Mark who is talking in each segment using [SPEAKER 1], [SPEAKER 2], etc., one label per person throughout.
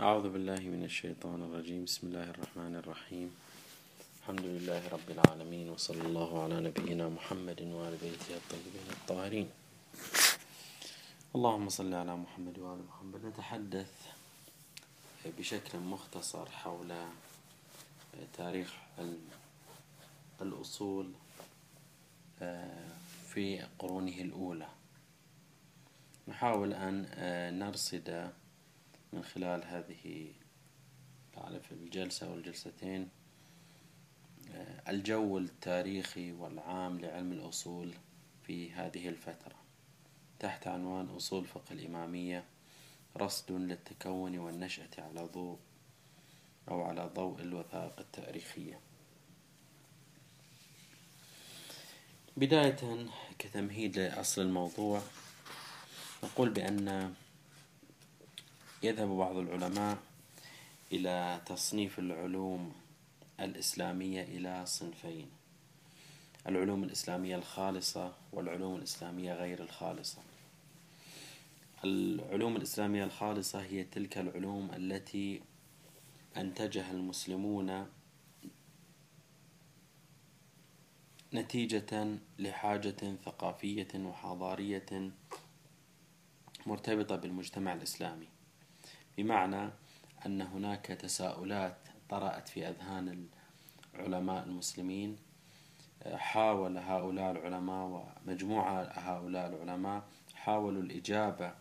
[SPEAKER 1] أعوذ بالله من الشيطان الرجيم. بسم الله الرحمن الرحيم. الحمد لله رب العالمين وصلى الله على نبينا محمد وآل بيته الطيبين الطاهرين. اللهم صل على محمد وآل محمد. نتحدث بشكل مختصر حول تاريخ الأصول في قرونه الأولى. نحاول أن نرصد من خلال هذه في الجلسة والجلستين آه، الجو التاريخي والعام لعلم الأصول في هذه الفترة. تحت عنوان أصول فقه الإمامية رصد للتكون والنشأة على ضوء أو على ضوء الوثائق التاريخية. بداية كتمهيد لأصل الموضوع نقول بأن يذهب بعض العلماء إلى تصنيف العلوم الإسلامية إلى صنفين. العلوم الإسلامية الخالصة والعلوم الإسلامية غير الخالصة. العلوم الإسلامية الخالصة هي تلك العلوم التي أنتجها المسلمون نتيجة لحاجة ثقافية وحضارية مرتبطة بالمجتمع الإسلامي. بمعنى أن هناك تساؤلات طرأت في أذهان العلماء المسلمين. حاول هؤلاء العلماء ومجموعة هؤلاء العلماء حاولوا الإجابة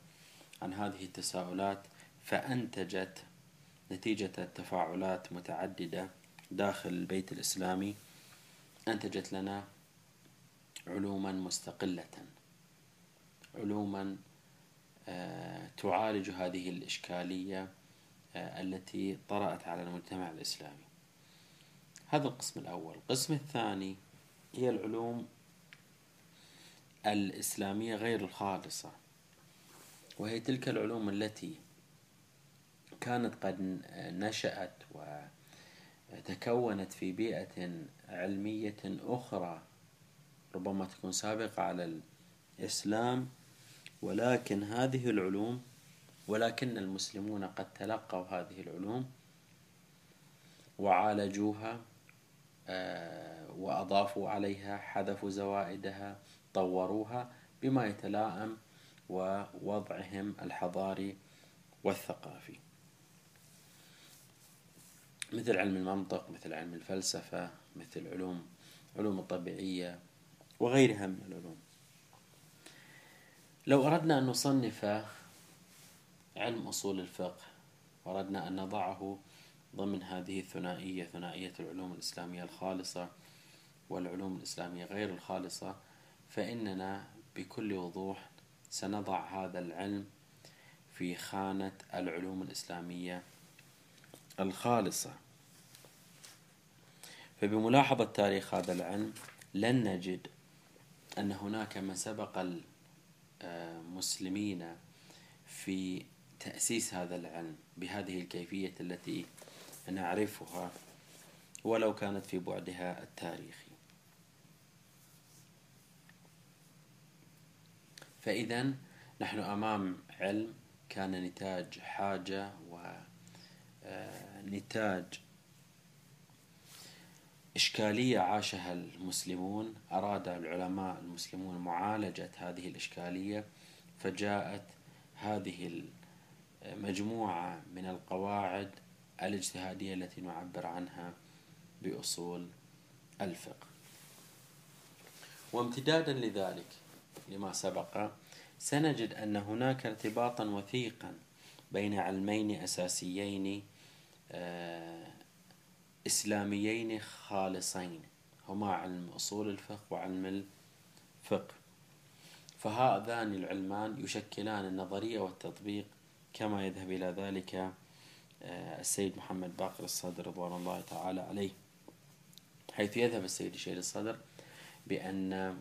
[SPEAKER 1] عن هذه التساؤلات فأنتجت نتيجة تفاعلات متعددة داخل البيت الإسلامي. أنتجت لنا علوما مستقلة. علوما تعالج هذه الإشكالية آه، التي طرأت على المجتمع الإسلامي. هذا القسم الأول. القسم الثاني هي العلوم الإسلامية غير الخالصة. وهي تلك العلوم التي كانت قد نشأت وتكونت في بيئة علمية أخرى ربما تكون سابقة على الإسلام ولكن هذه العلوم ولكن المسلمون قد تلقوا هذه العلوم وعالجوها آه، وأضافوا عليها حذفوا زوائدها طوروها بما يتلائم ووضعهم الحضاري والثقافي. مثل علم المنطق مثل علم الفلسفة مثل علوم علوم الطبيعية وغيرها من العلوم. لو أردنا أن نصنف علم أصول الفقه وأردنا أن نضعه ضمن هذه الثنائية ثنائية العلوم الإسلامية الخالصة والعلوم الإسلامية غير الخالصة فإننا بكل وضوح سنضع هذا العلم في خانة العلوم الإسلامية الخالصة. فبملاحظة تاريخ هذا العلم لن نجد أن هناك من سبق مسلمين في تأسيس هذا العلم بهذه الكيفية التي نعرفها ولو كانت في بعدها التاريخي. فإذا نحن أمام علم كان نتاج حاجة ونتاج إشكالية عاشها المسلمون أراد العلماء المسلمون معالجة هذه الإشكالية فجاءت هذه المجموعة من القواعد الاجتهادية التي نعبر عنها بأصول الفقه. وامتدادا لذلك لما سبق سنجد أن هناك ارتباطا وثيقا بين علمين أساسيين آه، إسلاميين خالصين. هما علم أصول الفقه وعلم الفقه. فهذان العلمان يشكلان النظرية والتطبيق كما يذهب إلى ذلك آه، السيد محمد باقر الصدر رضوان الله تعالى عليه. حيث يذهب السيد الشيخ الصدر بأن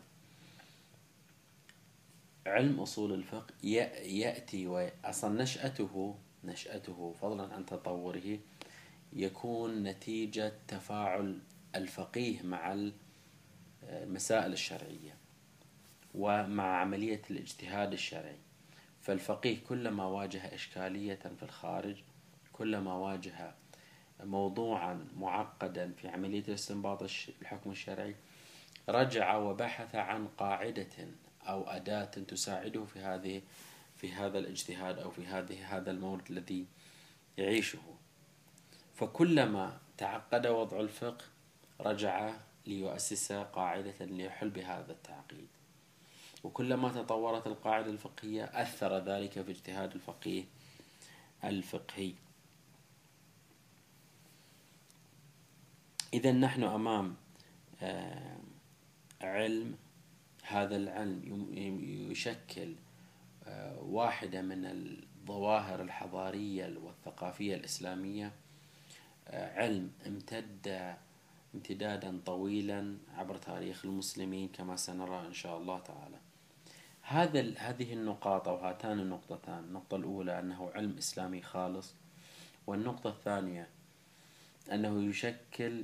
[SPEAKER 1] علم أصول الفقه يأتي وأصلا نشأته نشأته فضلا عن تطوره يكون نتيجة تفاعل الفقيه مع المسائل الشرعية ومع عملية الاجتهاد الشرعي. فالفقيه كلما واجه إشكالية في الخارج كلما واجه موضوعا معقدا في عملية استنباط الحكم الشرعي رجع وبحث عن قاعدة أو أداة تساعده في هذه في هذا الاجتهاد أو في هذه هذا المورد الذي يعيشه. فكلما تعقد وضع الفقه رجع ليؤسس قاعدة ليحل بهذا التعقيد. وكلما تطورت القاعدة الفقهية أثر ذلك في اجتهاد الفقيه الفقهي. إذا نحن أمام آه، علم. هذا العلم يشكل آه، واحدة من الظواهر الحضارية والثقافية الإسلامية. علم امتد امتدادا طويلا عبر تاريخ المسلمين كما سنرى إن شاء الله تعالى. هذا هذه النقاط أو هاتان النقطتان النقطة الأولى أنه علم إسلامي خالص والنقطة الثانية أنه يشكل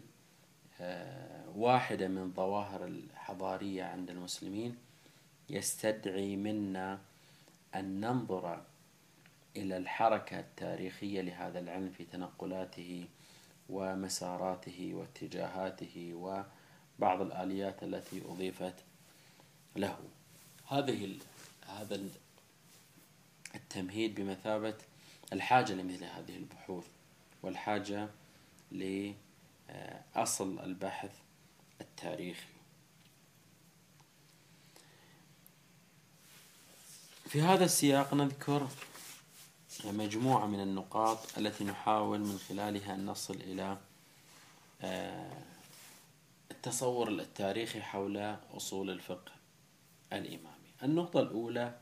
[SPEAKER 1] آه، واحدة من الظواهر الحضارية عند المسلمين يستدعي منا أن ننظر إلى الحركة التاريخية لهذا العلم في تنقلاته ومساراته واتجاهاته وبعض الآليات التي أضيفت له. هذه هذا التمهيد بمثابة الحاجة لمثل هذه البحوث والحاجة لأصل البحث التاريخي. في هذا السياق نذكر مجموعة من النقاط التي نحاول من خلالها أن نصل إلى آه، التصور التاريخي حول أصول الفقه الإمامي. النقطة الأولى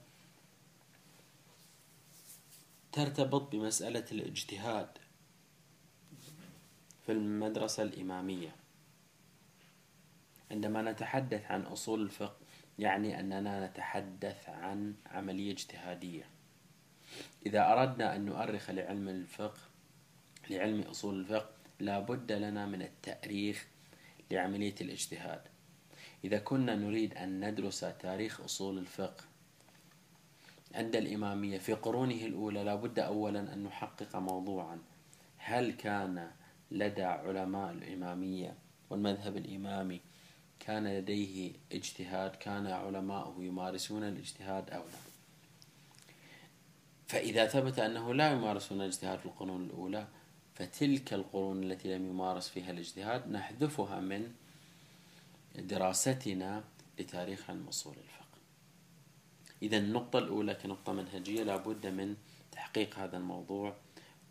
[SPEAKER 1] ترتبط بمسألة الاجتهاد في المدرسة الإمامية. عندما نتحدث عن أصول الفقه يعني أننا نتحدث عن عملية اجتهادية. إذا أردنا أن نؤرخ لعلم الفقه لعلم أصول الفقه لا بد لنا من التأريخ لعملية الاجتهاد. إذا كنا نريد أن ندرس تاريخ أصول الفقه عند الإمامية في قرونه الأولى لا بد أولا أن نحقق موضوعا. هل كان لدى علماء الإمامية والمذهب الإمامي كان لديه اجتهاد؟ كان علماؤه يمارسون الاجتهاد أو لا؟ فإذا ثبت أنه لا يمارسون الاجتهاد في القرون الأولى فتلك القرون التي لم يمارس فيها الاجتهاد نحذفها من دراستنا لتاريخ علم أصول الفقه إذا النقطة الأولى كنقطة منهجية لابد من تحقيق هذا الموضوع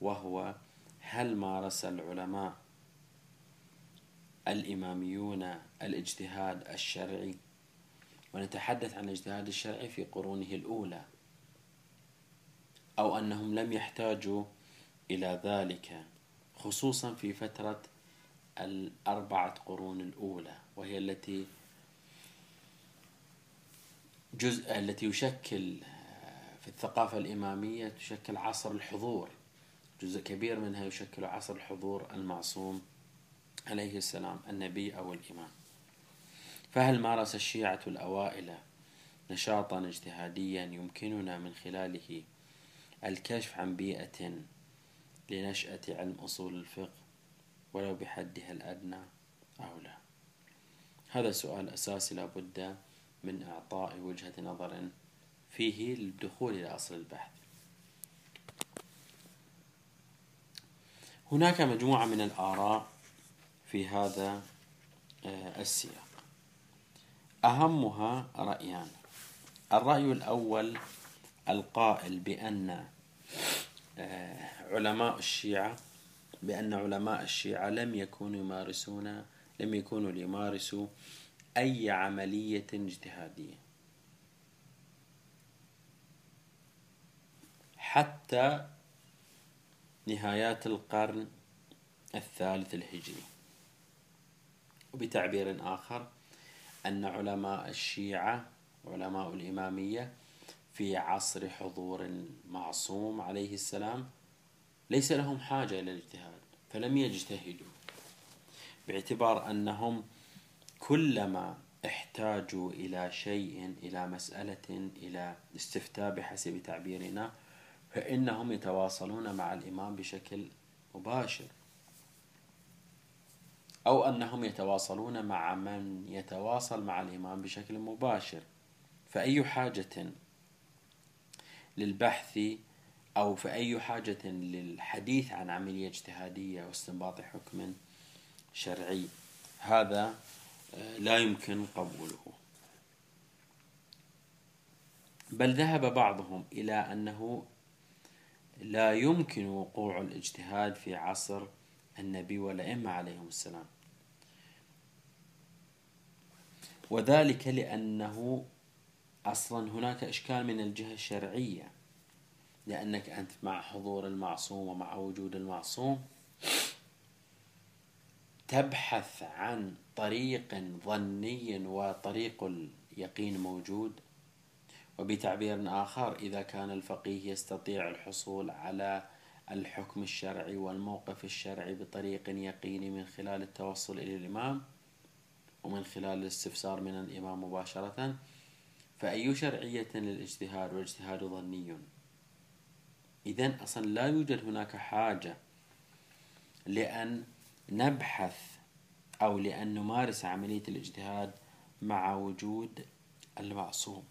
[SPEAKER 1] وهو هل مارس العلماء الإماميون الاجتهاد الشرعي؟ ونتحدث عن الاجتهاد الشرعي في قرونه الأولى. أو أنهم لم يحتاجوا إلى ذلك خصوصا في فترة الأربعة قرون الأولى وهي التي جزء التي يشكل في الثقافة الإمامية تشكل عصر الحضور. جزء كبير منها يشكل عصر الحضور المعصوم عليه السلام النبي أو الإمام. فهل مارس الشيعة الأوائل نشاطا اجتهاديا يمكننا من خلاله الكشف عن بيئة لنشأة علم أصول الفقه ولو بحدها الأدنى أو لا. هذا سؤال أساسي لابد من إعطاء وجهة نظر فيه للدخول إلى أصل البحث. هناك مجموعة من الآراء في هذا آه، السياق. أهمها رأيان. الرأي الأول القائل بأن آه، علماء الشيعة بأن علماء الشيعة لم يكونوا يمارسون لم يكونوا ليمارسوا أي عملية اجتهادية. حتى نهايات القرن الثالث الهجري. وبتعبير آخر أن علماء الشيعة علماء الإمامية في عصر حضور المعصوم عليه السلام ليس لهم حاجة إلى الاجتهاد فلم يجتهدوا باعتبار أنهم كلما احتاجوا إلى شيء إلى مسألة إلى استفتاء بحسب تعبيرنا فإنهم يتواصلون مع الإمام بشكل مباشر. أو أنهم يتواصلون مع من يتواصل مع الإمام بشكل مباشر. فأي حاجة للبحث أو فأي حاجة للحديث عن عملية اجتهادية واستنباط حكم شرعي. هذا آه، لا يمكن قبوله. بل ذهب بعضهم إلى أنه لا يمكن وقوع الاجتهاد في عصر النبي والأئمة عليهم السلام. وذلك لأنه أصلا هناك إشكال من الجهة الشرعية لأنك أنت مع حضور المعصوم ومع وجود المعصوم تبحث عن طريق ظني وطريق اليقين موجود. وبتعبير آخر إذا كان الفقيه يستطيع الحصول على الحكم الشرعي والموقف الشرعي بطريق يقيني من خلال التوصل إلى الإمام ومن خلال الاستفسار من الإمام مباشرة فأي شرعية للاجتهاد والاجتهاد ظني. إذا أصلا لا يوجد هناك حاجة لأن نبحث أو لأن نمارس عملية الاجتهاد مع وجود المعصوم.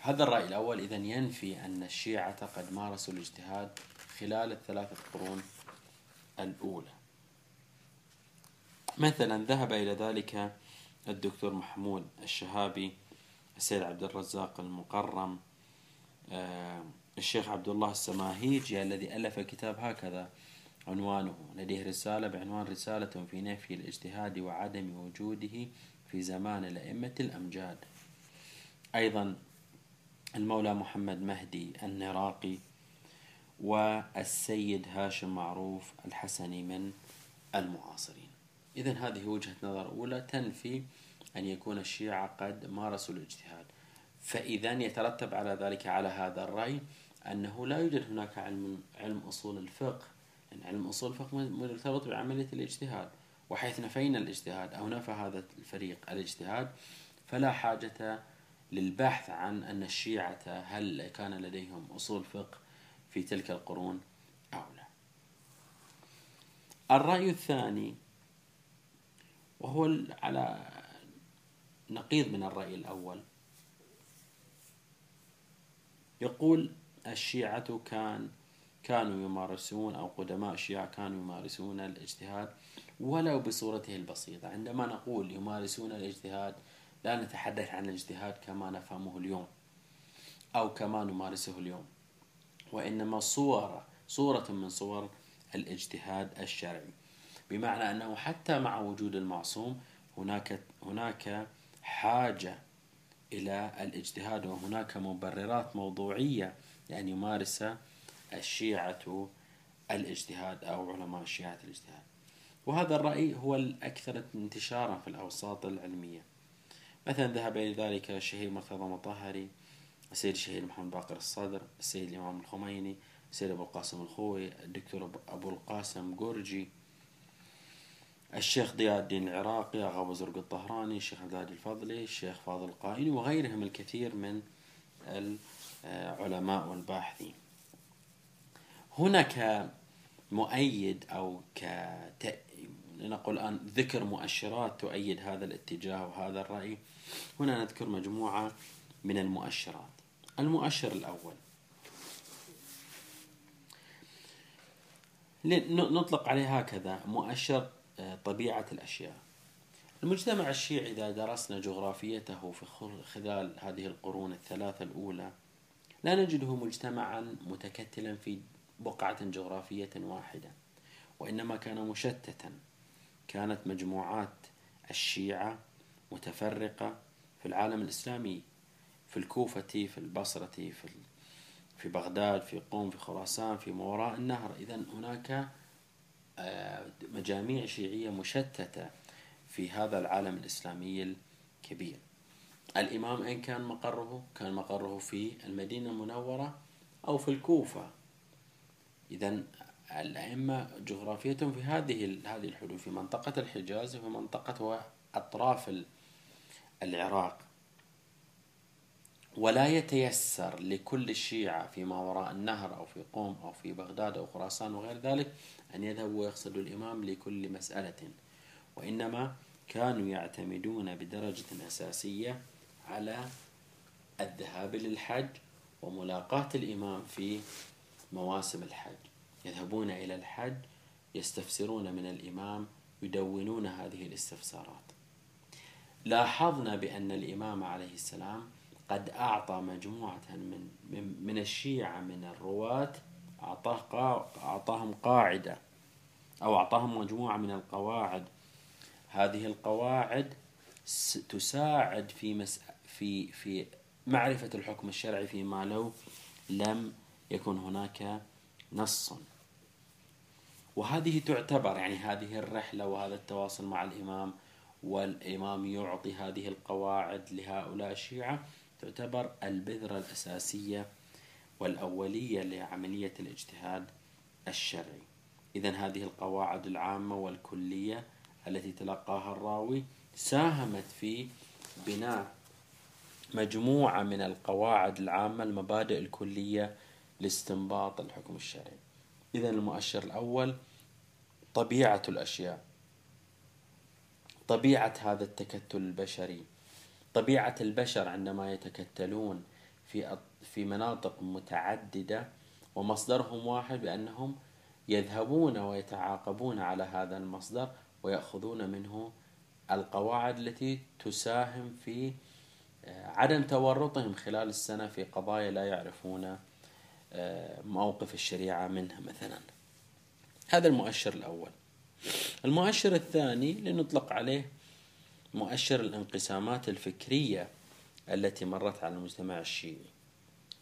[SPEAKER 1] هذا الرأي الأول. إذا ينفي أن الشيعة قد مارسوا الاجتهاد خلال الثلاثة قرون الأولى. مثلا ذهب إلى ذلك الدكتور محمود الشهابي السيد عبد الرزاق المقرم آه، الشيخ عبد الله السماهيجي الذي ألف كتاب هكذا عنوانه لديه رسالة بعنوان رسالة في نفي الاجتهاد وعدم وجوده في زمان الأئمة الأمجاد أيضا المولى محمد مهدي النراقي والسيد هاشم معروف الحسني من المعاصرين. إذا هذه وجهة نظر أولى تنفي أن يكون الشيعة قد مارسوا الاجتهاد. فإذا يترتب على ذلك على هذا الرأي أنه لا يوجد هناك علم علم أصول الفقه. يعني علم أصول الفقه مرتبط بعملية الاجتهاد. وحيث نفينا الاجتهاد أو نفى هذا الفريق الاجتهاد فلا حاجة للبحث عن أن الشيعة هل كان لديهم أصول فقه في تلك القرون أو لا. الرأي الثاني وهو على نقيض من الرأي الأول. يقول الشيعة كان كانوا يمارسون أو قدماء الشيعة كانوا يمارسون الاجتهاد ولو بصورته البسيطة. عندما نقول يمارسون الاجتهاد لا نتحدث عن الاجتهاد كما نفهمه اليوم أو كما نمارسه اليوم وإنما صورة صورة من صور الاجتهاد الشرعي. بمعنى أنه حتى مع وجود المعصوم هناك هناك حاجة إلى الاجتهاد وهناك مبررات موضوعية لأن يمارس الشيعة الاجتهاد أو علماء الشيعة الاجتهاد. وهذا الرأي هو الأكثر انتشارا في الأوساط العلمية. مثلا ذهب إلى ذلك الشهيد مرتضى مطهري السيد الشهيد محمد باقر الصدر السيد الإمام الخميني السيد أبو القاسم الخوي الدكتور أبو القاسم جورجي الشيخ ضياء الدين العراقي أغا زرق الطهراني الشيخ عبد الفضلي الشيخ فاضل القائني وغيرهم الكثير من العلماء والباحثين. هنا كمؤيد أو ك لنقل الآن ذكر مؤشرات تؤيد هذا الاتجاه وهذا الرأي. هنا نذكر مجموعة من المؤشرات. المؤشر الأول. نطلق عليه هكذا مؤشر طبيعة الأشياء. المجتمع الشيعي إذا درسنا جغرافيته في خلال هذه القرون الثلاثة الأولى لا نجده مجتمعا متكتلا في بقعة جغرافية واحدة وإنما كان مشتتا. كانت مجموعات الشيعة متفرقة في العالم الإسلامي في الكوفة في البصرة في في بغداد في قوم في خراسان في ما وراء النهر. إذا هناك مجاميع شيعية مشتتة في هذا العالم الإسلامي الكبير. الإمام أين كان مقره؟ كان مقره في المدينة المنورة أو في الكوفة. إذا الأئمة جغرافيتهم في هذه هذه الحدود في منطقة الحجاز وفي منطقة أطراف العراق. ولا يتيسر لكل الشيعة فيما وراء النهر أو في قوم أو في بغداد أو خراسان وغير ذلك أن يذهبوا ويقصدوا الإمام لكل مسألة. وإنما كانوا يعتمدون بدرجة أساسية على الذهاب للحج وملاقاة الإمام في مواسم الحج. يذهبون إلى الحج يستفسرون من الإمام يدونون هذه الاستفسارات. لاحظنا بأن الإمام عليه السلام قد أعطى مجموعة من من الشيعة من الرواة أعطاه أعطاهم قاعدة أو أعطاهم مجموعة من القواعد. هذه القواعد تساعد في مس في في معرفة الحكم الشرعي فيما لو لم يكن هناك نص. وهذه تعتبر يعني هذه الرحلة وهذا التواصل مع الإمام والإمام يعطي هذه القواعد لهؤلاء الشيعة تعتبر البذرة الأساسية والأولية لعملية الاجتهاد الشرعي. إذا هذه القواعد العامة والكلية التي تلقاها الراوي ساهمت في بناء مجموعة من القواعد العامة المبادئ الكلية لاستنباط الحكم الشرعي. إذا المؤشر الأول طبيعة الأشياء طبيعة هذا التكتل البشري. طبيعة البشر عندما يتكتلون في في مناطق متعددة ومصدرهم واحد بأنهم يذهبون ويتعاقبون على هذا المصدر ويأخذون منه القواعد التي تساهم في آه، عدم تورطهم خلال السنة في قضايا لا يعرفون آه، موقف الشريعة منها مثلا. هذا المؤشر الأول. المؤشر الثاني لنطلق عليه مؤشر الانقسامات الفكرية التي مرت على المجتمع الشيعي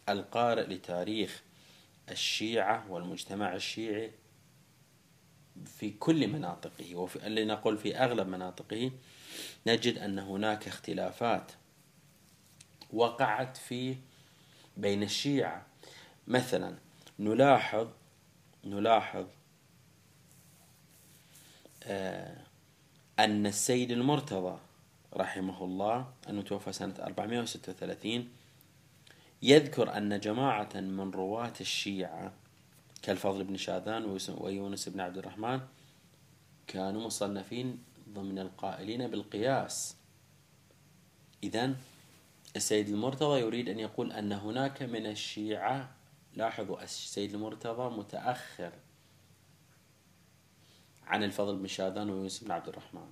[SPEAKER 1] القارئ لتاريخ الشيعة والمجتمع الشيعي في كل مناطقه وفي لنقل في أغلب مناطقه نجد أن هناك اختلافات وقعت في بين الشيعة. مثلا نلاحظ نلاحظ آه، أن السيد المرتضى رحمه الله أنه توفى سنة 436 يذكر أن جماعة من رواة الشيعة كالفضل بن شاذان ويونس بن عبد الرحمن كانوا مصنفين ضمن القائلين بالقياس. إذا السيد المرتضى يريد أن يقول أن هناك من الشيعة لاحظوا السيد المرتضى متأخر. عن الفضل بن شاذان ويونس بن عبد الرحمن.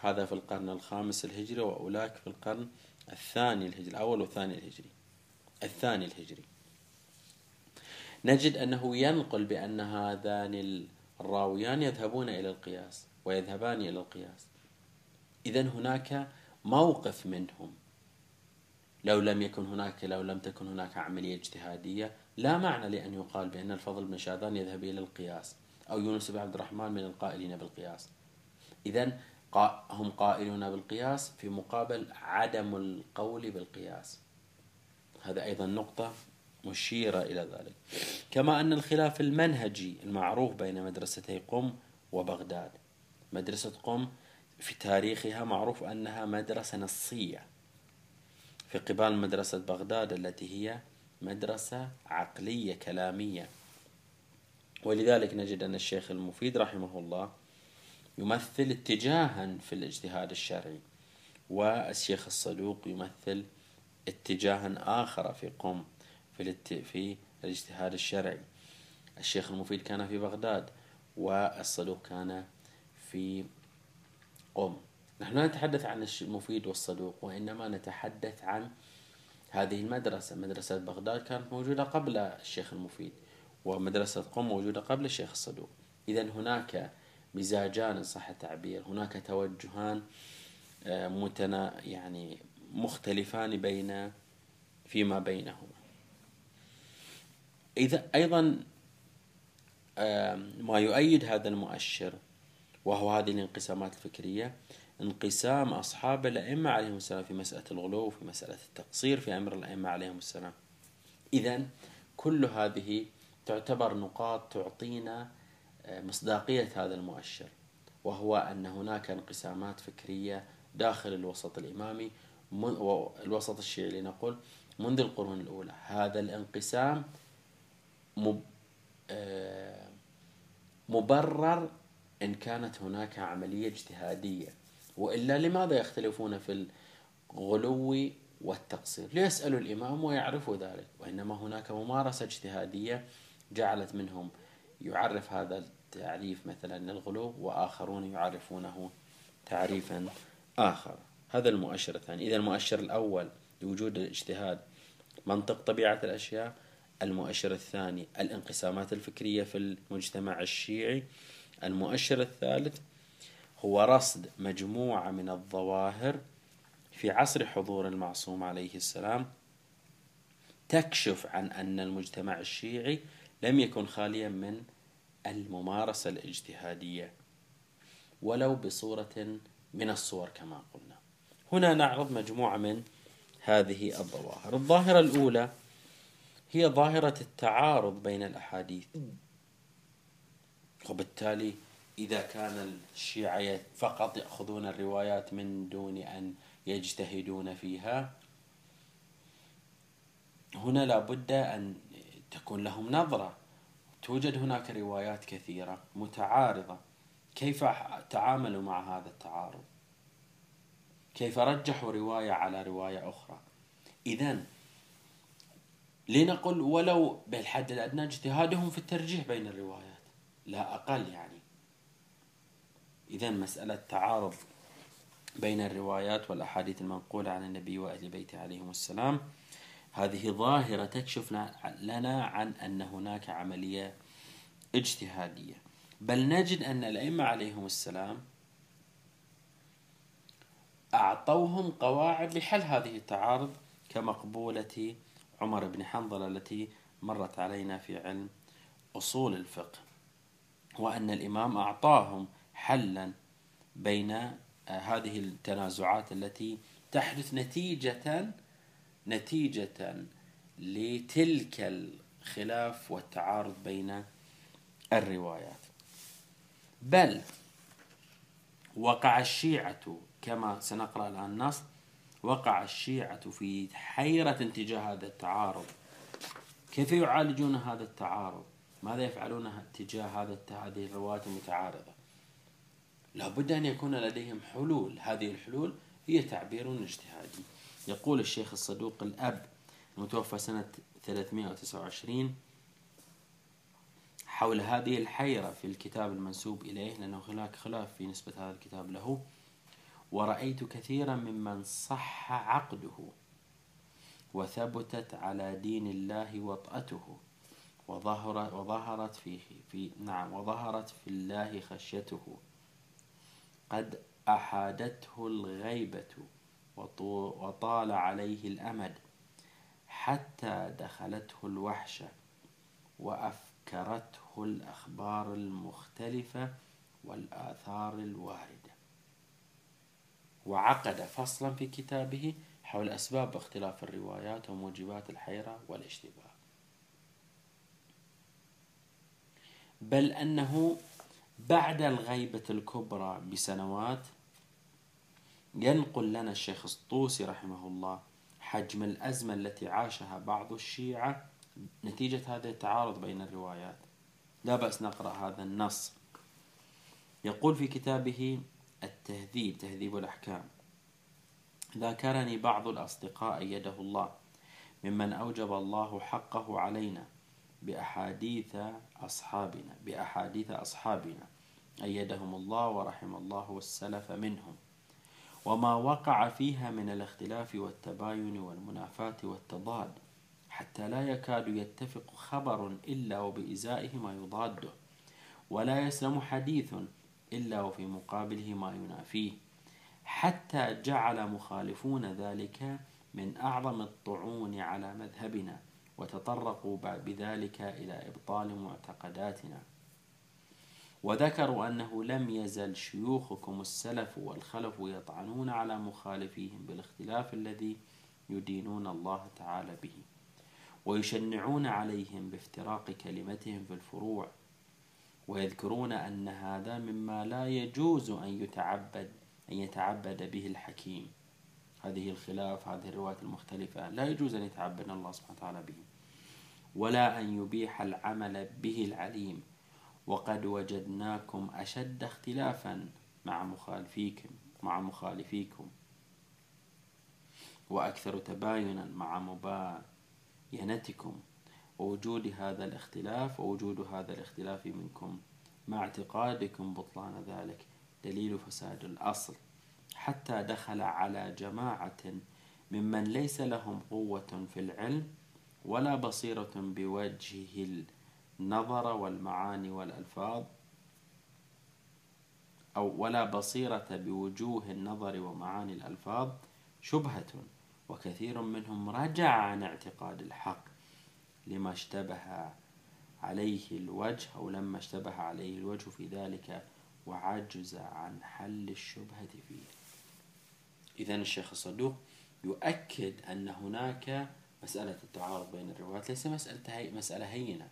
[SPEAKER 1] هذا في القرن الخامس الهجري وأولاك في القرن الثاني الهجري الأول والثاني الهجري. الثاني الهجري. نجد أنه ينقل بأن هذان الراويان يذهبون إلى القياس ويذهبان إلى القياس. إذا هناك موقف منهم. لو لم يكن هناك لو لم تكن هناك عملية اجتهادية لا معنى لأن يقال بأن الفضل بن شاذان يذهب إلى القياس. أو يونس بن عبد الرحمن من القائلين بالقياس. إذا هم قائلون بالقياس في مقابل عدم القول بالقياس. هذا أيضا نقطة مشيرة إلى ذلك. كما أن الخلاف المنهجي المعروف بين مدرستي قم وبغداد. مدرسة قم في تاريخها معروف أنها مدرسة نصية. في قبال مدرسة بغداد التي هي مدرسة عقلية كلامية. ولذلك نجد أن الشيخ المفيد رحمه الله يمثل اتجاها في الاجتهاد الشرعي والشيخ الصدوق يمثل اتجاها آخر في قم في, في الاجتهاد الشرعي. الشيخ المفيد كان في بغداد والصدوق كان في قم. نحن لا نتحدث عن المفيد والصدوق وإنما نتحدث عن هذه المدرسة. مدرسة بغداد كانت موجودة قبل الشيخ المفيد. ومدرسة قم موجودة قبل الشيخ الصدوق. إذا هناك مزاجان إن صح التعبير. هناك توجهان آه، متنا يعني مختلفان بين فيما بينهما. إذا أيضا ما يؤيد هذا المؤشر وهو هذه الانقسامات الفكرية انقسام أصحاب الأئمة عليهم السلام في مسألة الغلو وفي مسألة التقصير في أمر الأئمة عليهم السلام. إذا كل هذه تعتبر نقاط تعطينا آه، مصداقية هذا المؤشر وهو أن هناك انقسامات فكرية داخل الوسط الإمامي الوسط الشيعي لنقول منذ القرون الأولى. هذا الانقسام آه، مبرر إن كانت هناك عملية اجتهادية. وإلا لماذا يختلفون في الغلو والتقصير؟ ليسألوا الإمام ويعرفوا ذلك وإنما هناك ممارسة اجتهادية جعلت منهم. يعرف هذا التعريف مثلا الغلو وآخرون يعرفونه تعريفا آخر. هذا المؤشر الثاني. إذا المؤشر الأول لوجود الاجتهاد منطق طبيعة الأشياء. المؤشر الثاني الانقسامات الفكرية في المجتمع الشيعي. المؤشر الثالث هو رصد مجموعة من الظواهر في عصر حضور المعصوم عليه السلام تكشف عن أن المجتمع الشيعي لم يكن خاليا من الممارسة الاجتهادية ولو بصورة من الصور كما قلنا. هنا نعرض مجموعة من هذه الظواهر. الظاهرة الأولى هي ظاهرة التعارض بين الأحاديث. وبالتالي إذا كان الشيعة فقط يأخذون الروايات من دون أن يجتهدون فيها هنا لابد أن تكون لهم نظرة. توجد هناك روايات كثيرة متعارضة. كيف تعاملوا مع هذا التعارض؟ كيف رجحوا رواية على رواية أخرى؟ إذا لنقل ولو بالحد الأدنى اجتهادهم في الترجيح بين الروايات. لا أقل يعني. إذا مسألة تعارض بين الروايات والأحاديث المنقولة عن النبي وأهل بيته عليهم السلام هذه ظاهرة تكشف لنا عن أن هناك عملية اجتهادية. بل نجد أن الأئمة عليهم السلام أعطوهم قواعد لحل هذه التعارض كمقبولة عمر بن حنظلة التي مرت علينا في علم أصول الفقه وأن الإمام أعطاهم حلا بين آه، هذه التنازعات التي تحدث نتيجة نتيجة لتلك الخلاف والتعارض بين الروايات. بل وقع الشيعة كما سنقرأ الآن النص وقع الشيعة في حيرة تجاه هذا التعارض. كيف يعالجون هذا التعارض؟ ماذا يفعلون تجاه هذا هذه الروايات المتعارضة؟ لابد أن يكون لديهم حلول. هذه الحلول هي تعبير اجتهادي. يقول الشيخ الصدوق الأب المتوفى سنة 329 حول هذه الحيرة في الكتاب المنسوب إليه لأنه هناك خلاف في نسبة هذا الكتاب له. ورأيت كثيرا ممن صح عقده وثبتت على دين الله وطأته وظهر وظهرت فيه في نعم وظهرت في الله خشيته. قد أحادته الغيبة. وطال عليه الأمد حتى دخلته الوحشة وأفكرته الأخبار المختلفة والآثار الواردة. وعقد فصلا في كتابه حول أسباب اختلاف الروايات وموجبات الحيرة والاشتباه. بل أنه بعد الغيبة الكبرى بسنوات ينقل لنا الشيخ الطوسي رحمه الله حجم الأزمة التي عاشها بعض الشيعة نتيجة هذا التعارض بين الروايات. لا بأس نقرأ هذا النص. يقول في كتابه التهذيب تهذيب الأحكام ذاكرني بعض الأصدقاء أيده الله ممن أوجب الله حقه علينا بأحاديث أصحابنا بأحاديث أصحابنا أيدهم الله ورحم الله والسلف منهم. وما وقع فيها من الاختلاف والتباين والمنافاة والتضاد حتى لا يكاد يتفق خبر إلا وبإزائه ما يضاده ولا يسلم حديث إلا وفي مقابله ما ينافيه حتى جعل مخالفون ذلك من أعظم الطعون على مذهبنا وتطرقوا بذلك إلى إبطال معتقداتنا. وذكروا أنه لم يزل شيوخكم السلف والخلف يطعنون على مخالفيهم بالاختلاف الذي يدينون الله تعالى به ويشنعون عليهم بافتراق كلمتهم في الفروع ويذكرون أن هذا مما لا يجوز أن يتعبد أن يتعبد به الحكيم. هذه الخلاف هذه الروايات المختلفة لا يجوز أن يتعبد الله سبحانه وتعالى به ولا أن يبيح العمل به العليم. وقد وجدناكم أشد اختلافا مع مخالفيكم مع مخالفيكم. وأكثر تباينا مع مباينتكم. ووجود هذا الاختلاف ووجود هذا الاختلاف منكم مع اعتقادكم بطلان ذلك دليل فساد الأصل. حتى دخل على جماعة ممن ليس لهم قوة في العلم ولا بصيرة بوجه النظر والمعاني والألفاظ أو ولا بصيرة بوجوه النظر ومعاني الألفاظ شبهة وكثير منهم رجع عن اعتقاد الحق لما اشتبه عليه الوجه أو لما اشتبه عليه الوجه في ذلك وعجز عن حل الشبهة فيه. إذا الشيخ الصدوق يؤكد أن هناك مسألة التعارض بين الروايات ليس مسألة مسألة هينة.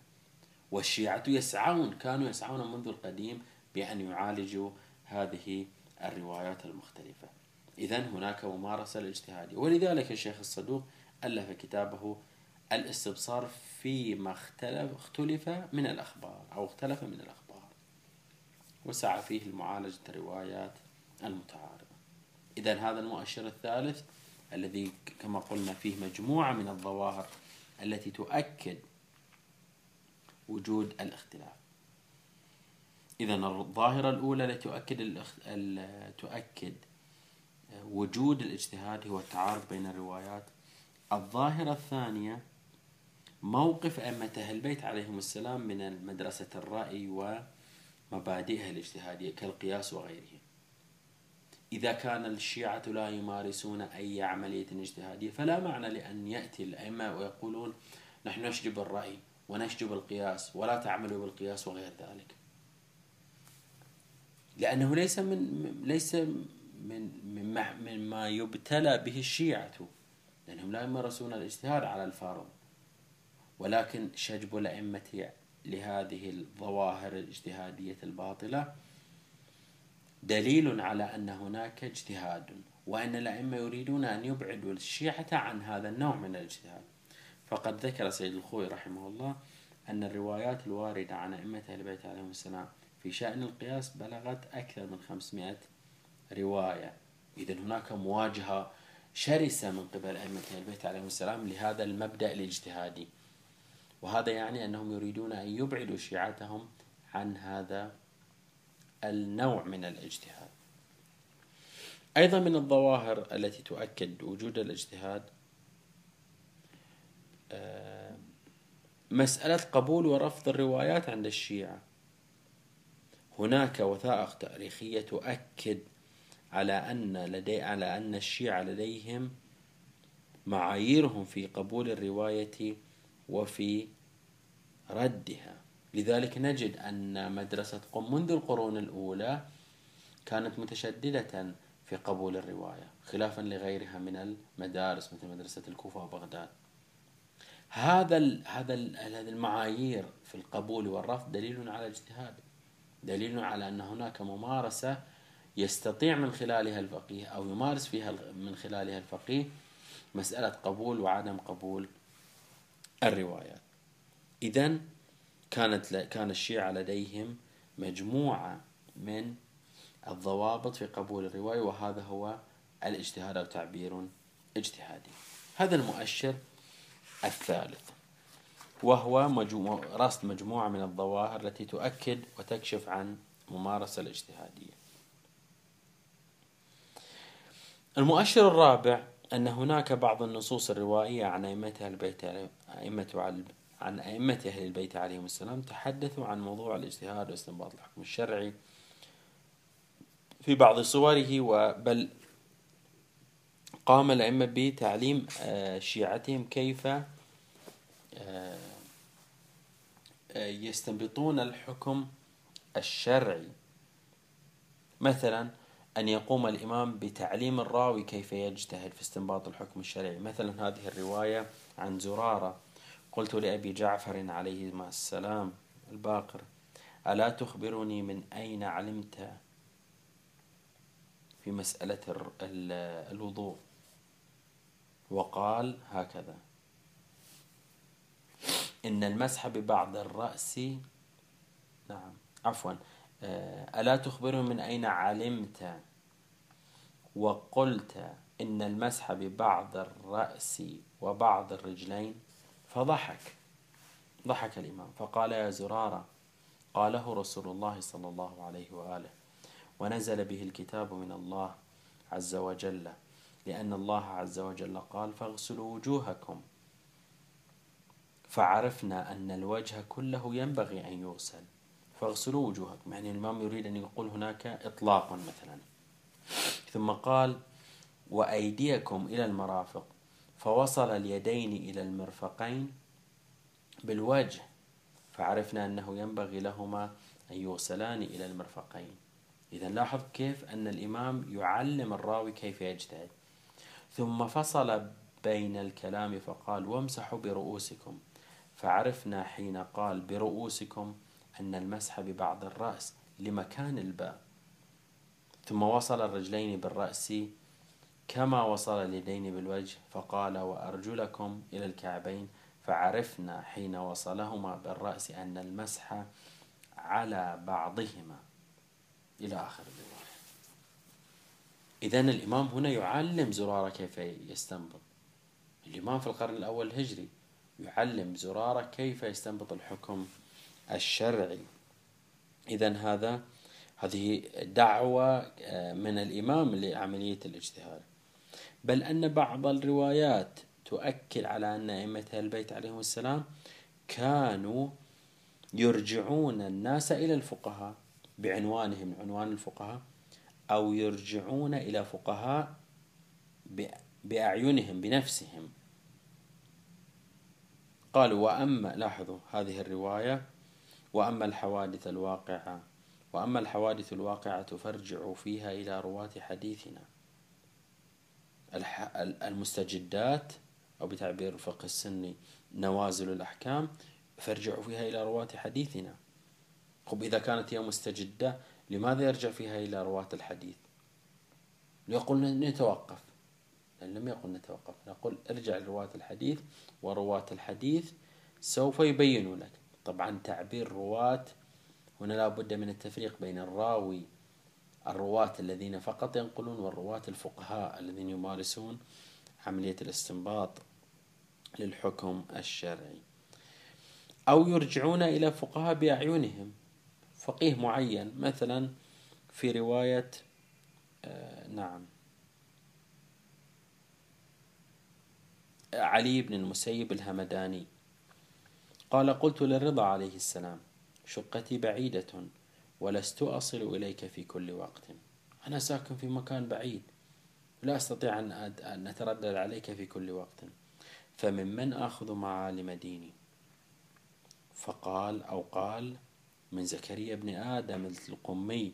[SPEAKER 1] والشيعة يسعون كانوا يسعون منذ القديم بأن يعالجوا هذه الروايات المختلفة. إذا هناك ممارسة الاجتهادية. ولذلك الشيخ الصدوق ألف كتابه الاستبصار فيما اختلف اختلف من الأخبار أو اختلف من الأخبار. وسعى فيه لمعالجة الروايات المتعارضة. إذا هذا المؤشر الثالث الذي كما قلنا فيه مجموعة من الظواهر التي تؤكد وجود الاختلاف. إذا الظاهرة الأولى التي تؤكد تؤكد وجود الاجتهاد هو التعارض بين الروايات. الظاهرة الثانية موقف أئمة أهل البيت عليهم السلام من مدرسة الرأي ومبادئها الاجتهادية كالقياس وغيره إذا كان الشيعة لا يمارسون أي عملية اجتهادية فلا معنى لأن يأتي الأئمة ويقولون نحن نشجب الرأي. ونشجب القياس ولا تعملوا بالقياس وغير ذلك. لأنه ليس من ليس من مما يبتلى به الشيعة لأنهم لا يمارسون الاجتهاد على الفرض ولكن شجب الأئمة لهذه الظواهر الاجتهادية الباطلة دليل على أن هناك اجتهاد وأن الأئمة يريدون أن يبعدوا الشيعة عن هذا النوع من الاجتهاد. فقد ذكر سيد الخوي رحمه الله أن الروايات الواردة عن أئمة أهل البيت عليهم السلام في شأن القياس بلغت أكثر من 500 رواية. إذا هناك مواجهة شرسة من قبل أئمة أهل البيت عليهم السلام لهذا المبدأ الاجتهادي. وهذا يعني أنهم يريدون أن يبعدوا شيعتهم عن هذا النوع من الاجتهاد. أيضا من الظواهر التي تؤكد وجود الاجتهاد مسألة قبول ورفض الروايات عند الشيعة. هناك وثائق تاريخية تؤكد على أن لدي على أن الشيعة لديهم معاييرهم في قبول الرواية وفي ردها. لذلك نجد أن مدرسة قم منذ القرون الأولى كانت متشددة في قبول الرواية خلافا لغيرها من المدارس مثل مدرسة الكوفة وبغداد. هذا هذا هذه المعايير في القبول والرفض دليل على اجتهاد دليل على أن هناك ممارسة يستطيع من خلالها الفقيه أو يمارس فيها من خلالها الفقيه مسألة قبول وعدم قبول الروايات إذا كانت كان الشيعة لديهم مجموعة من الضوابط في قبول الرواية وهذا هو الاجتهاد أو تعبير اجتهادي. هذا المؤشر الثالث. وهو مجموع رصد مجموعة من الظواهر التي تؤكد وتكشف عن ممارسة الاجتهادية. المؤشر الرابع أن هناك بعض النصوص الروائية عن أئمة أهل البيت أئمة عن أئمة أهل البيت عليهم السلام تحدثوا عن موضوع الاجتهاد واستنباط الحكم الشرعي في بعض صوره وبل قام الأئمة بتعليم آه، شيعتهم كيف آه، آه، يستنبطون الحكم الشرعي. مثلا أن يقوم الإمام بتعليم الراوي كيف يجتهد في استنباط الحكم الشرعي. مثلا هذه الرواية عن زرارة. قلت لأبي جعفر عليه السلام الباقر ألا تخبرني من أين علمت في مسألة الوضوء؟ وقال هكذا. إن المسح ببعض الرأس نعم عفوا آه، ألا تخبرهم من أين علمت؟ وقلت إن المسح ببعض الرأس وبعض الرجلين فضحك ضحك الإمام فقال يا زرارة قاله رسول الله صلى الله عليه وآله ونزل به الكتاب من الله عز وجل. لأن الله عز وجل قال فاغسلوا وجوهكم. فعرفنا أن الوجه كله ينبغي أن يغسل. فاغسلوا وجوهكم. يعني الإمام يريد أن يقول هناك إطلاق مثلا. ثم قال وأيديكم إلى المرافق. فوصل اليدين إلى المرفقين بالوجه. فعرفنا أنه ينبغي لهما أن يغسلان إلى المرفقين. إذا لاحظ كيف أن الإمام يعلم الراوي كيف يجتهد. ثم فصل بين الكلام فقال وامسحوا برؤوسكم. فعرفنا حين قال برؤوسكم أن المسح ببعض الرأس لمكان الباء. ثم وصل الرجلين بالرأس كما وصل اليدين بالوجه فقال وأرجلكم إلى الكعبين. فعرفنا حين وصلهما بالرأس أن المسح على بعضهما. إلى آخر الرواية إذا الإمام هنا يعلم زرارة كيف يستنبط. الإمام في القرن الأول الهجري يعلم زرارة كيف يستنبط الحكم الشرعي. إذا هذا هذه دعوة آه، من الإمام لعملية الاجتهاد. بل أن بعض الروايات تؤكد على أن أئمة البيت عليهم السلام كانوا يرجعون الناس إلى الفقهاء بعنوانهم عنوان الفقهاء. أو يرجعون إلى فقهاء بأعينهم بنفسهم. قالوا وأما لاحظوا هذه الرواية وأما الحوادث الواقعة وأما الحوادث الواقعة فارجعوا فيها إلى رواة حديثنا. المستجدات أو بتعبير الفقه السني نوازل الأحكام فارجعوا فيها إلى رواة حديثنا. خب إذا كانت هي مستجدة لماذا يرجع فيها إلى رواة الحديث؟ يقول نتوقف. لم يقل نتوقف. نقول ارجع لرواة الحديث ورواة الحديث سوف يبينوا لك طبعا تعبير رواة هنا لا بد من التفريق بين الراوي الرواة الذين فقط ينقلون والرواة الفقهاء الذين يمارسون عملية الاستنباط للحكم الشرعي. أو يرجعون إلى فقهاء بأعينهم. فقيه معين مثلا في رواية آه نعم. علي بن المسيب الهمداني. قال قلت للرضا عليه السلام شقتي بعيدة ولست أصل إليك في كل وقت. أنا ساكن في مكان بعيد لا أستطيع أن أتردد عليك في كل وقت. فمن من آخذ معالم ديني؟ فقال أو قال من زكريا بن آدم القمي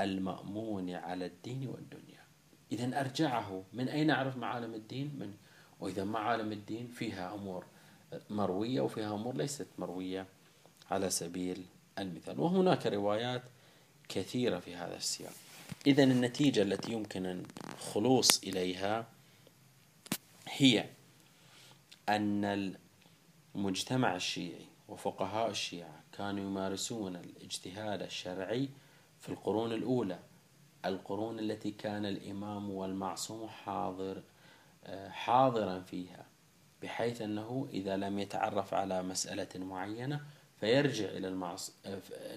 [SPEAKER 1] المأمون على الدين والدنيا. إذا أرجعه من أين أعرف معالم الدين؟ من؟ وإذا معالم الدين فيها أمور مروية وفيها أمور ليست مروية على سبيل المثال. وهناك روايات كثيرة في هذا السياق. إذا النتيجة التي يمكن الخلوص إليها هي أن المجتمع الشيعي وفقهاء الشيعة كانوا يمارسون الاجتهاد الشرعي في القرون الأولى. القرون التي كان الإمام والمعصوم حاضر حاضرا فيها بحيث أنه إذا لم يتعرف على مسألة معينة فيرجع إلى المعصوم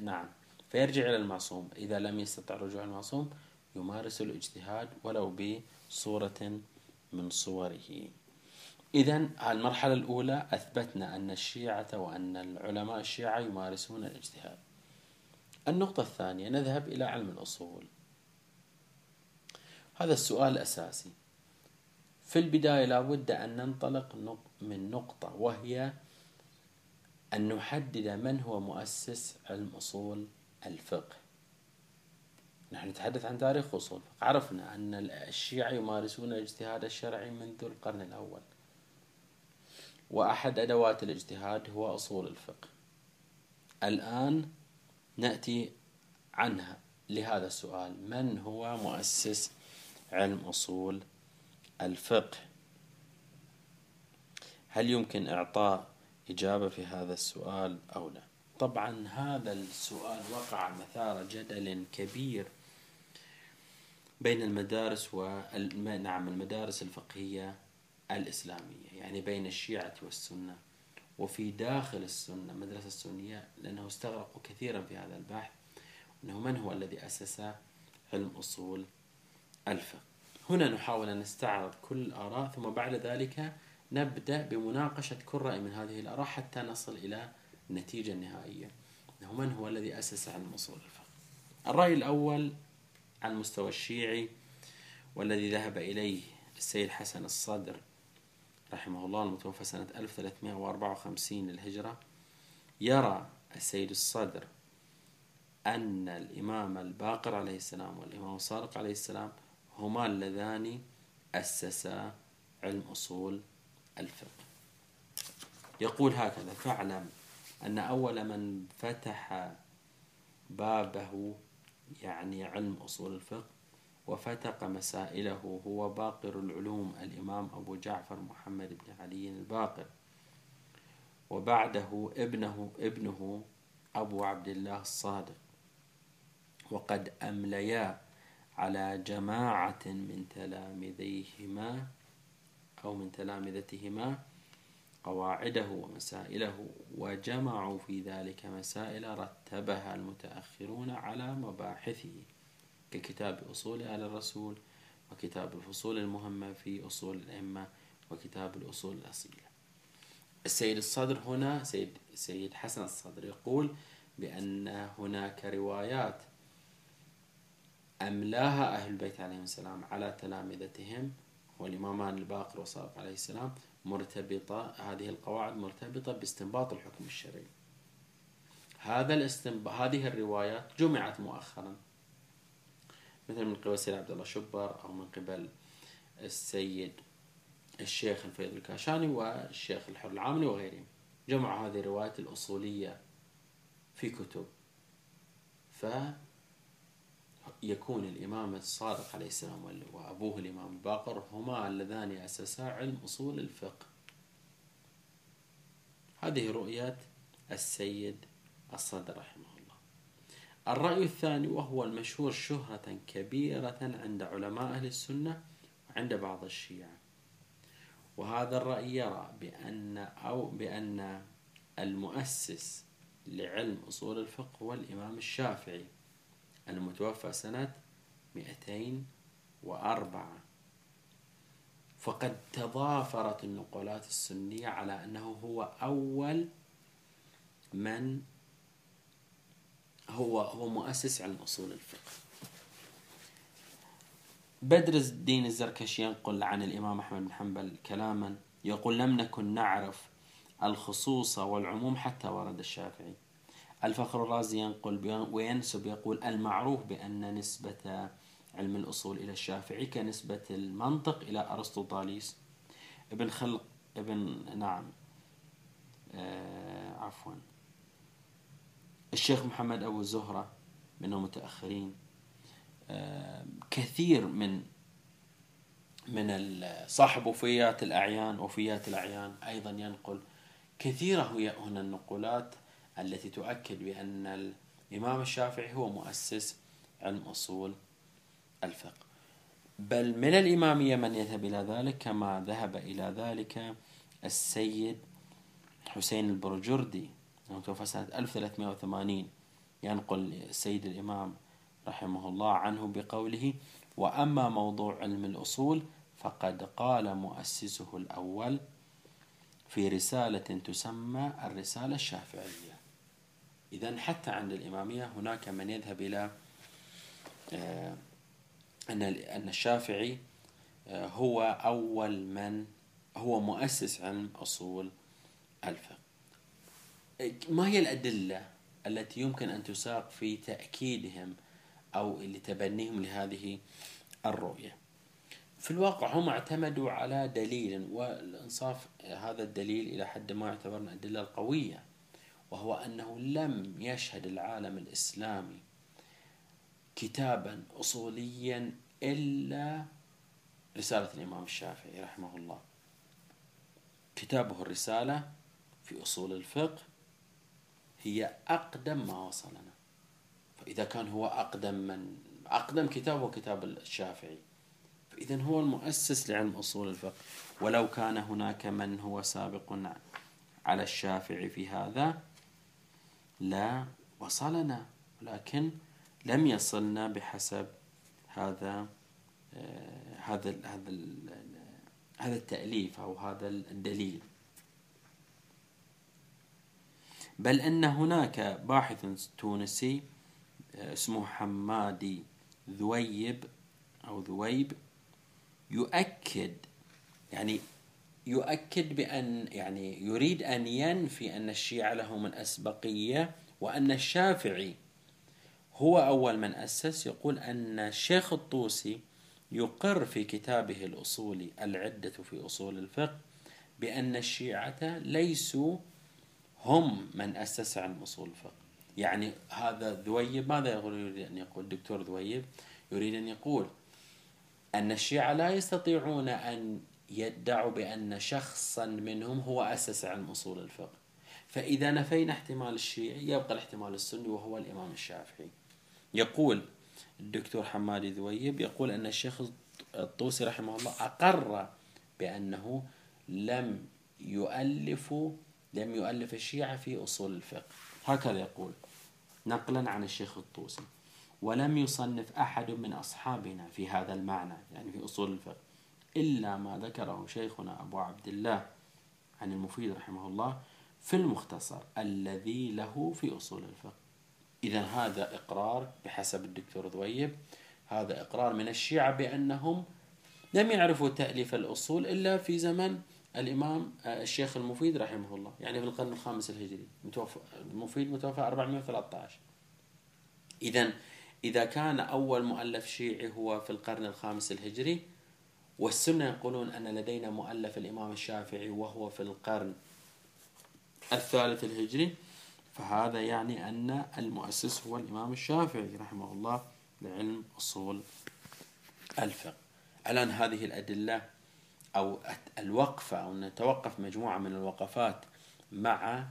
[SPEAKER 1] نعم فيرجع إلى المعصوم. إذا لم يستطع رجوع المعصوم يمارس الاجتهاد ولو بصورة من صوره. إذا المرحلة الأولى أثبتنا أن الشيعة وأن العلماء الشيعة يمارسون الاجتهاد. النقطة الثانية نذهب إلى علم الأصول. هذا السؤال الأساسي في البداية لابد أن ننطلق من نقطة وهي أن نحدد من هو مؤسس علم أصول الفقه. نحن نتحدث عن تاريخ أصول عرفنا أن الشيعة يمارسون الاجتهاد الشرعي منذ القرن الأول. وأحد أدوات الاجتهاد هو أصول الفقه. الآن نأتي عنها لهذا السؤال. من هو مؤسس علم أصول الفقه؟ هل يمكن إعطاء إجابة في هذا السؤال أو لا؟ طبعا هذا السؤال وقع مثار جدل كبير بين المدارس و نعم المدارس الفقهية الإسلامية يعني بين الشيعة والسنة وفي داخل السنة المدرسة السنية لأنه استغرقوا كثيرا في هذا البحث أنه من هو الذي أسس علم أصول الفقه؟ هنا نحاول أن نستعرض كل الآراء ثم بعد ذلك نبدأ بمناقشة كل رأي من هذه الآراء حتى نصل إلى النتيجة النهائية أنه من هو الذي أسس علم أصول الفقه؟ الرأي الأول على المستوى الشيعي والذي ذهب إليه السيد حسن الصدر رحمه الله المتوفى سنة 1354 للهجرة يرى السيد الصدر أن الإمام الباقر عليه السلام والإمام الصادق عليه السلام هما اللذان أسسا علم أصول الفقه. يقول هكذا فاعلم أن أول من فتح بابه يعني علم أصول الفقه وفتق مسائله هو باقر العلوم الإمام أبو جعفر محمد بن علي الباقر. وبعده ابنه ابنه أبو عبد الله الصادق. وقد أمليا على جماعة من تلامذيهما أو من تلامذتهما قواعده ومسائله وجمعوا في ذلك مسائل رتبها المتأخرون على مباحثه. ككتاب أصول آل الرسول وكتاب الفصول المهمة في أصول الأئمة وكتاب الأصول الأصيلة. السيد الصدر هنا سيد, سيد حسن الصدر يقول بأن هناك روايات أملاها أهل البيت عليهم السلام على تلامذتهم والإمامان الباقر والصادق عليه السلام مرتبطة هذه القواعد مرتبطة باستنباط الحكم الشرعي. هذا الاستنب... هذه الروايات جمعت مؤخرا. مثل من قبل السيد عبد الله شبر أو من قبل السيد الشيخ الفيض الكاشاني والشيخ الحر العاملي وغيرهم. جمعوا هذه الروايات الأصولية في كتب. ف يكون الإمام الصادق عليه السلام وأبوه الإمام الباقر هما اللذان أسسا علم أصول الفقه. هذه رؤية السيد الصدر رحمه الرأي الثاني وهو المشهور شهرة كبيرة عند علماء أهل السنة وعند بعض الشيعة. وهذا الرأي يرى بأن أو بأن المؤسس لعلم أصول الفقه هو الإمام الشافعي المتوفى سنة 204 فقد تضافرت النقولات السنية على أنه هو أول من هو هو مؤسس علم أصول الفقه. بدر الدين الزركشي ينقل عن الإمام أحمد بن حنبل كلاما يقول لم نكن نعرف الخصوص والعموم حتى ورد الشافعي. الفخر الرازي ينقل وينسب يقول المعروف بأن نسبة علم الأصول إلى الشافعي كنسبة المنطق إلى أرسطوطاليس. ابن خلق ابن نعم آه عفوا. الشيخ محمد أبو زهرة من المتأخرين آه كثير من من صاحب وفيات الأعيان وفيات الأعيان أيضا ينقل كثيرة هنا النقولات التي تؤكد بأن الإمام الشافعي هو مؤسس علم أصول الفقه. بل من الإمامية من يذهب إلى ذلك كما ذهب إلى ذلك السيد حسين البرجردي. توفى سنة 1380 ينقل السيد الإمام رحمه الله عنه بقوله وأما موضوع علم الأصول فقد قال مؤسسه الأول في رسالة تسمى الرسالة الشافعية. إذا حتى عند الإمامية هناك من يذهب إلى آه، أن أن الشافعي آه، هو أول من هو مؤسس علم أصول الفقه. ما هي الأدلة التي يمكن أن تساق في تأكيدهم أو لتبنيهم لهذه الرؤية؟ في الواقع هم اعتمدوا على دليل والإنصاف هذا الدليل إلى حد ما يعتبر من الأدلة القوية وهو أنه لم يشهد العالم الإسلامي كتابا أصوليا إلا رسالة الإمام الشافعي رحمه الله. كتابه الرسالة في أصول الفقه هي أقدم ما وصلنا فإذا كان هو أقدم من أقدم كتاب هو كتاب الشافعي فإذا هو المؤسس لعلم أصول الفقه. ولو كان هناك من هو سابق على الشافعي في هذا لا وصلنا ولكن لم يصلنا بحسب هذا آه، هذا هذا هذا التأليف أو هذا الدليل. بل أن هناك باحث تونسي آه، اسمه حمادي ذويب أو ذويب يؤكد يعني يؤكد بأن يعني يريد أن ينفي أن الشيعة لهم الأسبقية وأن الشافعي هو أول من أسس يقول أن الشيخ الطوسي يقر في كتابه الأصولي العدة في أصول الفقه بأن الشيعة ليسوا هم من أسس علم أصول الفقه. يعني هذا ذويب ماذا يريد أن يقول دكتور ذويب يريد أن يقول أن الشيعة لا يستطيعون أن يدعوا بأن شخصا منهم هو أسس علم أصول الفقه. فإذا نفينا احتمال الشيعي يبقى الاحتمال السني وهو الإمام الشافعي. يقول الدكتور حمادي ذويب يقول أن الشيخ الطوسي رحمه الله أقر بأنه لم يؤلف لم يؤلف الشيعة في أصول الفقه. هكذا يقول نقلا عن الشيخ الطوسي. ولم يصنف أحد من أصحابنا في هذا المعنى يعني في أصول الفقه إلا ما ذكره شيخنا أبو عبد الله عن المفيد رحمه الله في المختصر الذي له في أصول الفقه. إذا هذا إقرار بحسب الدكتور ذويب هذا إقرار من الشيعة بأنهم لم يعرفوا تأليف الأصول إلا في زمن الإمام آه، الشيخ المفيد رحمه الله يعني في القرن الخامس الهجري متوفى المفيد متوفى 413 إذا إذا كان أول مؤلف شيعي هو في القرن الخامس الهجري والسنة يقولون أن لدينا مؤلف الإمام الشافعي وهو في القرن الثالث الهجري فهذا يعني أن المؤسس هو الإمام الشافعي رحمه الله لعلم أصول الفقه. الآن هذه الأدلة أو الوقفة أو نتوقف مجموعة من الوقفات مع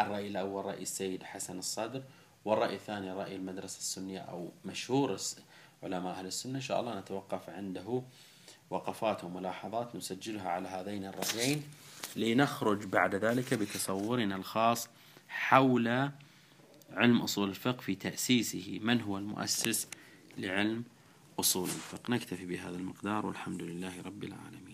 [SPEAKER 1] الرأي الأول رأي السيد حسن الصدر والرأي الثاني رأي المدرسة السنية أو مشهور علماء أهل السنة. إن شاء الله نتوقف عنده وقفات وملاحظات نسجلها على هذين الرأيين لنخرج بعد ذلك بتصورنا الخاص حول علم أصول الفقه في تأسيسه. من هو المؤسس لعلم أصول الفقه؟ نكتفي بهذا المقدار والحمد لله رب العالمين.